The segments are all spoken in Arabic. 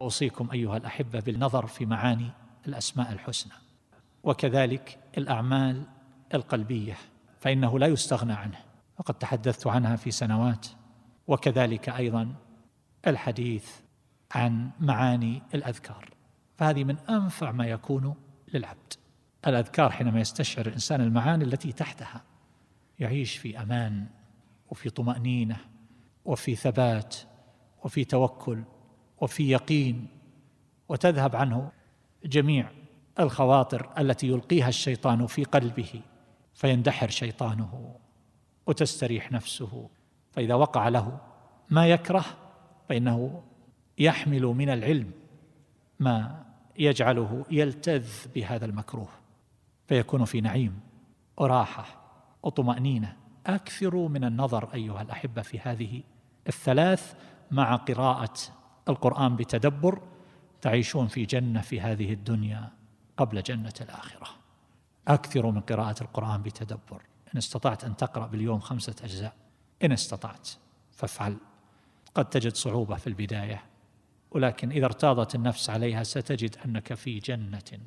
أوصيكم أيها الأحبة بالنظر في معاني الأسماء الحسنى. وكذلك الأعمال القلبية فإنه لا يستغنى عنه. وقد تحدثت عنها في سنوات. وكذلك أيضا الحديث عن معاني الأذكار. فهذه من أنفع ما يكون للعبد. الأذكار حينما يستشعر الإنسان المعاني التي تحتها يعيش في أمان وفي طمأنينة وفي ثبات وفي توكل وفي يقين وتذهب عنه جميع الخواطر التي يلقيها الشيطان في قلبه فيندحر شيطانه وتستريح نفسه. فإذا وقع له ما يكره فإنه يحمل من العلم ما يجعله يلتذ بهذا المكروه فيكون في نعيم وراحة وطمأنينة. أكثروا من النظر أيها الأحبة في هذه الثلاث مع قراءة القرآن بتدبر تعيشون في جنة في هذه الدنيا قبل جنة الآخرة. اكثروا من قراءة القرآن بتدبر. إن استطعت أن تقرأ باليوم خمسة أجزاء. إن استطعت فافعل. قد تجد صعوبة في البداية ولكن إذا ارتاضت النفس عليها ستجد أنك في جنة.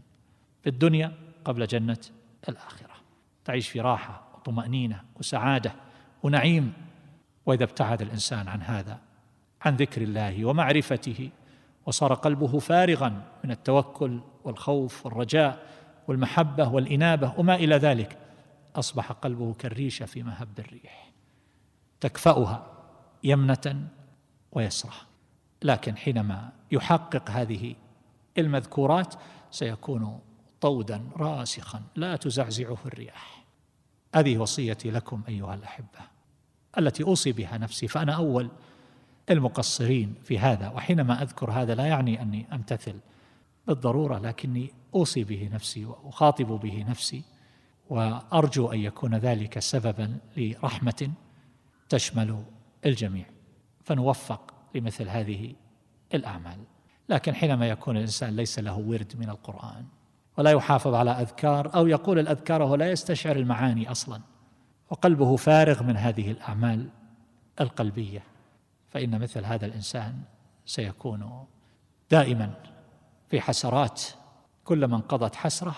في الدنيا قبل جنة الآخرة. تعيش في راحة وطمأنينة وسعادة ونعيم. وإذا ابتعد الإنسان عن هذا عن ذكر الله ومعرفته وصار قلبه فارغا من التوكل والخوف والرجاء والمحبة والإنابة وما إلى ذلك. أصبح قلبه كالريشه في مهب الريح. تكفأها يمنة ويسرى لكن حينما يحقق هذه المذكورات سيكون طودا راسخا لا تزعزعه الرياح. هذه وصيتي لكم أيها الأحبة التي أوصي بها نفسي فأنا أول المقصرين في هذا وحينما أذكر هذا لا يعني أني أمتثل بالضرورة لكني أوصي به نفسي وأخاطب به نفسي وأرجو أن يكون ذلك سببا لرحمة تشمل الجميع. فنوفق لمثل هذه الأعمال. لكن حينما يكون الإنسان ليس له ورد من القرآن ولا يحافظ على أذكار أو يقول الأذكار وهو لا يستشعر المعاني أصلا وقلبه فارغ من هذه الأعمال القلبية. فإن مثل هذا الإنسان سيكون دائما في حسرات. كلما انقضت حسرة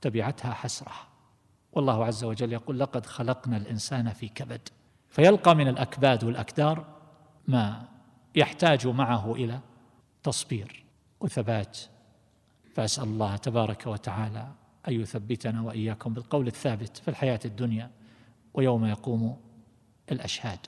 تبعتها حسرة. والله عز وجل يقول لقد خلقنا الإنسان في كبد. فيلقى من الأكباد والأكدار ما يحتاج معه إلى تصبير وثبات. فأسأل الله تبارك وتعالى أن يثبتنا وإياكم بالقول الثابت في الحياة الدنيا ويوم يقوم الأشهاد.